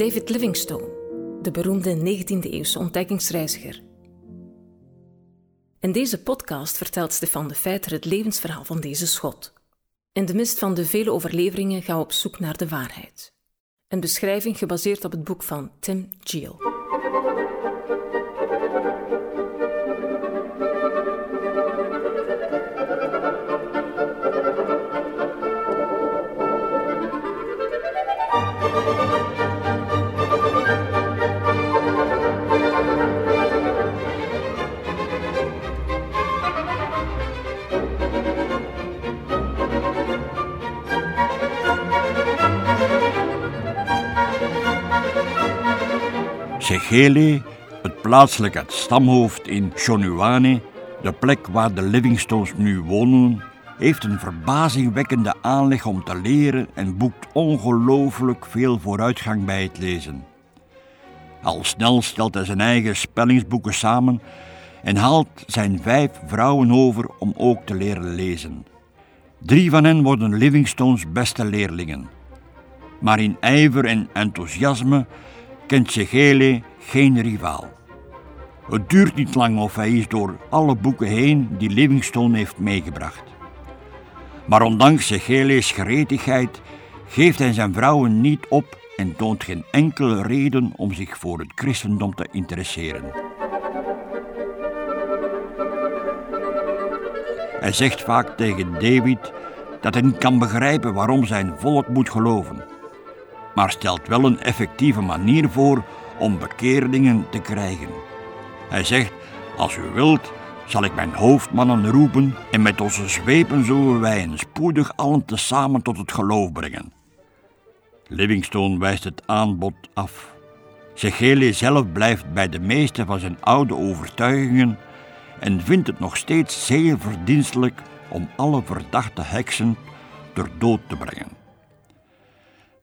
David Livingstone, de beroemde 19e-eeuwse ontdekkingsreiziger. In deze podcast vertelt Stefan de Feiter het levensverhaal van deze schot. In de mist van de vele overleveringen gaan we op zoek naar de waarheid. Een beschrijving gebaseerd op het boek van Tim Geel. Segele, het plaatselijke stamhoofd in Shonuane, de plek waar de Livingstones nu wonen, heeft een verbazingwekkende aanleg om te leren en boekt ongelooflijk veel vooruitgang bij het lezen. Al snel stelt hij zijn eigen spellingsboeken samen en haalt zijn vijf vrouwen over om ook te leren lezen. Drie van hen worden Livingstones beste leerlingen. Maar in ijver en enthousiasme kent Segele geen rivaal. Het duurt niet lang of hij is door alle boeken heen die Livingstone heeft meegebracht. Maar ondanks Segele's gretigheid geeft hij zijn vrouwen niet op en toont geen enkele reden om zich voor het christendom te interesseren. Hij zegt vaak tegen David dat hij niet kan begrijpen waarom zijn volk moet geloven maar stelt wel een effectieve manier voor om bekeerdingen te krijgen. Hij zegt: Als u wilt, zal ik mijn hoofdmannen roepen en met onze zwepen zullen wij hen spoedig allen tezamen tot het geloof brengen. Livingstone wijst het aanbod af. Segele zelf blijft bij de meeste van zijn oude overtuigingen en vindt het nog steeds zeer verdienstelijk om alle verdachte heksen ter dood te brengen.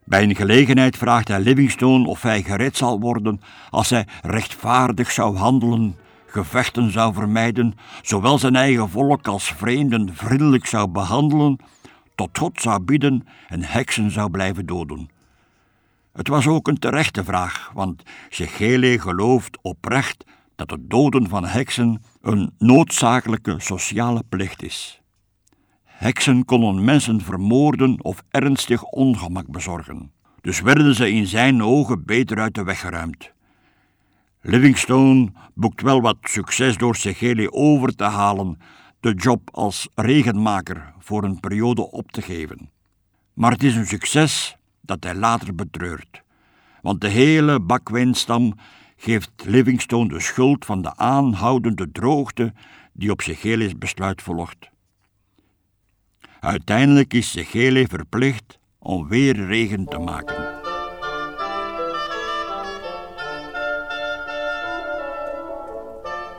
Bij een gelegenheid vraagt hij Livingstone of hij gered zal worden als hij rechtvaardig zou handelen, gevechten zou vermijden, zowel zijn eigen volk als vreemden vriendelijk zou behandelen, tot God zou bidden en heksen zou blijven doden. Het was ook een terechte vraag, want Segele gelooft oprecht dat het doden van heksen een noodzakelijke sociale plicht is. Heksen konden mensen vermoorden of ernstig ongemak bezorgen. Dus werden ze in zijn ogen beter uit de weg geruimd. Livingstone boekt wel wat succes door Segele over te halen de job als regenmaker voor een periode op te geven. Maar het is een succes dat hij later betreurt, want de hele bakwijnstam geeft Livingstone de schuld van de aanhoudende droogte die op Segele's besluit volgt. Uiteindelijk is Segele verplicht om weer regen te maken.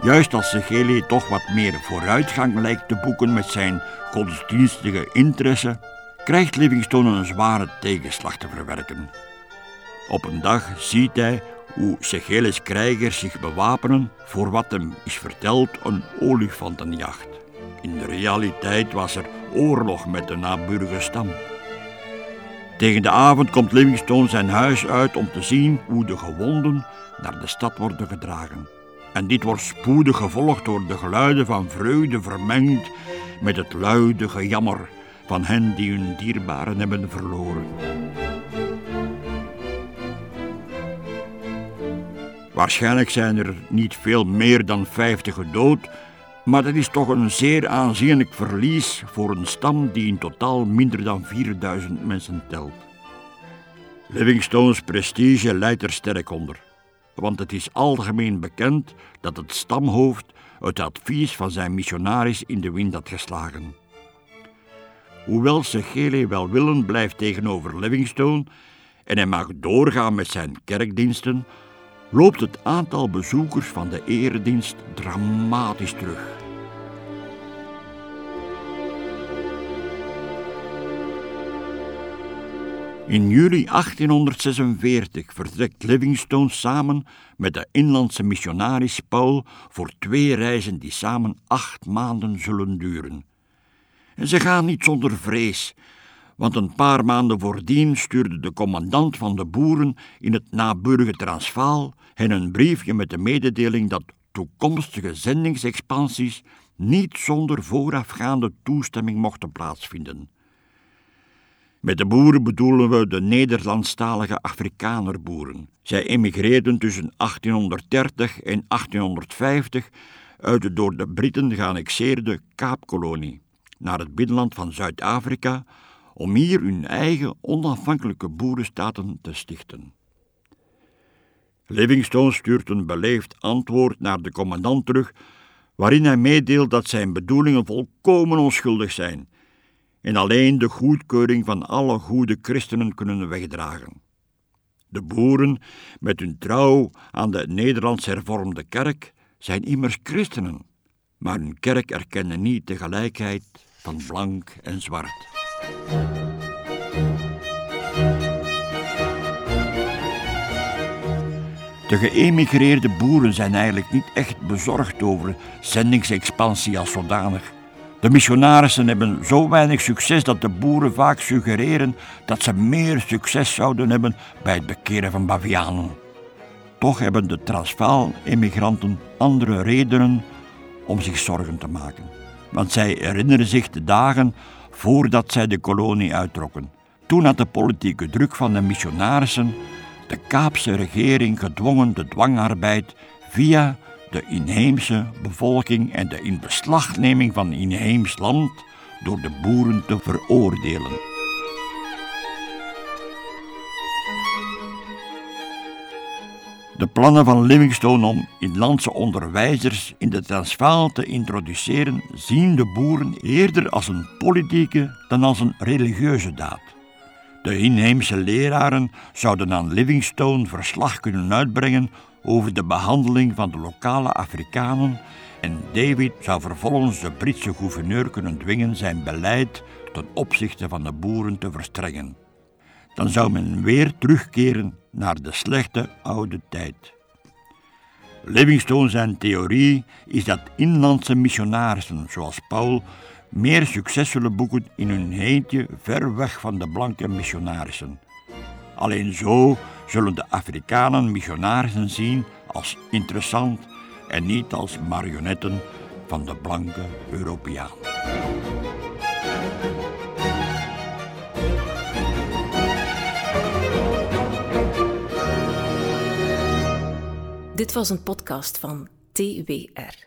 Juist als Segele toch wat meer vooruitgang lijkt te boeken met zijn godsdienstige interesse, krijgt Livingstone een zware tegenslag te verwerken. Op een dag ziet hij hoe Segele's krijgers zich bewapenen voor wat hem is verteld een olifantenjacht. In de realiteit was er oorlog met de naburige stam. Tegen de avond komt Livingstone zijn huis uit om te zien hoe de gewonden naar de stad worden gedragen. En dit wordt spoedig gevolgd door de geluiden van vreugde vermengd met het luide gejammer van hen die hun dierbaren hebben verloren. Waarschijnlijk zijn er niet veel meer dan vijftig gedood, maar dat is toch een zeer aanzienlijk verlies voor een stam die in totaal minder dan 4000 mensen telt. Livingstone's prestige leidt er sterk onder, want het is algemeen bekend dat het stamhoofd het advies van zijn missionaris in de wind had geslagen. Hoewel Segele welwillend blijft tegenover Livingstone en hij mag doorgaan met zijn kerkdiensten, loopt het aantal bezoekers van de eredienst dramatisch terug. In juli 1846 vertrekt Livingstone samen met de inlandse missionaris Paul voor twee reizen die samen acht maanden zullen duren. En ze gaan niet zonder vrees, want een paar maanden voordien stuurde de commandant van de boeren in het naburige Transvaal hen een briefje met de mededeling dat toekomstige zendingsexpansies niet zonder voorafgaande toestemming mochten plaatsvinden. Met de boeren bedoelen we de Nederlandstalige Afrikanerboeren. Zij emigreerden tussen 1830 en 1850 uit de door de Britten geannexeerde Kaapkolonie naar het binnenland van Zuid-Afrika om hier hun eigen onafhankelijke boerenstaten te stichten. Livingstone stuurt een beleefd antwoord naar de commandant terug, waarin hij meedeelt dat zijn bedoelingen volkomen onschuldig zijn en alleen de goedkeuring van alle goede christenen kunnen wegdragen. De boeren, met hun trouw aan de Nederlands hervormde kerk, zijn immers christenen, maar hun kerk erkende niet de gelijkheid van blank en zwart. De geëmigreerde boeren zijn eigenlijk niet echt bezorgd over zendingsexpansie als zodanig. De missionarissen hebben zo weinig succes dat de boeren vaak suggereren dat ze meer succes zouden hebben bij het bekeren van bavianen. Toch hebben de Transvaal-emigranten andere redenen om zich zorgen te maken. Want zij herinneren zich de dagen voordat zij de kolonie uittrokken. Toen had de politieke druk van de missionarissen de Kaapse regering gedwongen de dwangarbeid via de inheemse bevolking en de inbeslagneming van inheems land door de boeren te veroordelen. De plannen van Livingstone om inlandse onderwijzers in de Transvaal te introduceren zien de boeren eerder als een politieke dan als een religieuze daad. De inheemse leraren zouden aan Livingstone verslag kunnen uitbrengen over de behandeling van de lokale Afrikanen en David zou vervolgens de Britse gouverneur kunnen dwingen zijn beleid ten opzichte van de boeren te verstrengen. Dan zou men weer terugkeren naar de slechte oude tijd. Livingstone zijn theorie is dat inlandse missionarissen zoals Paul meer succes zullen boeken in hun heentje ver weg van de blanke missionarissen. Alleen zo zullen de Afrikanen missionarissen zien als interessant en niet als marionetten van de blanke Europeaan. Dit was een podcast van TWR.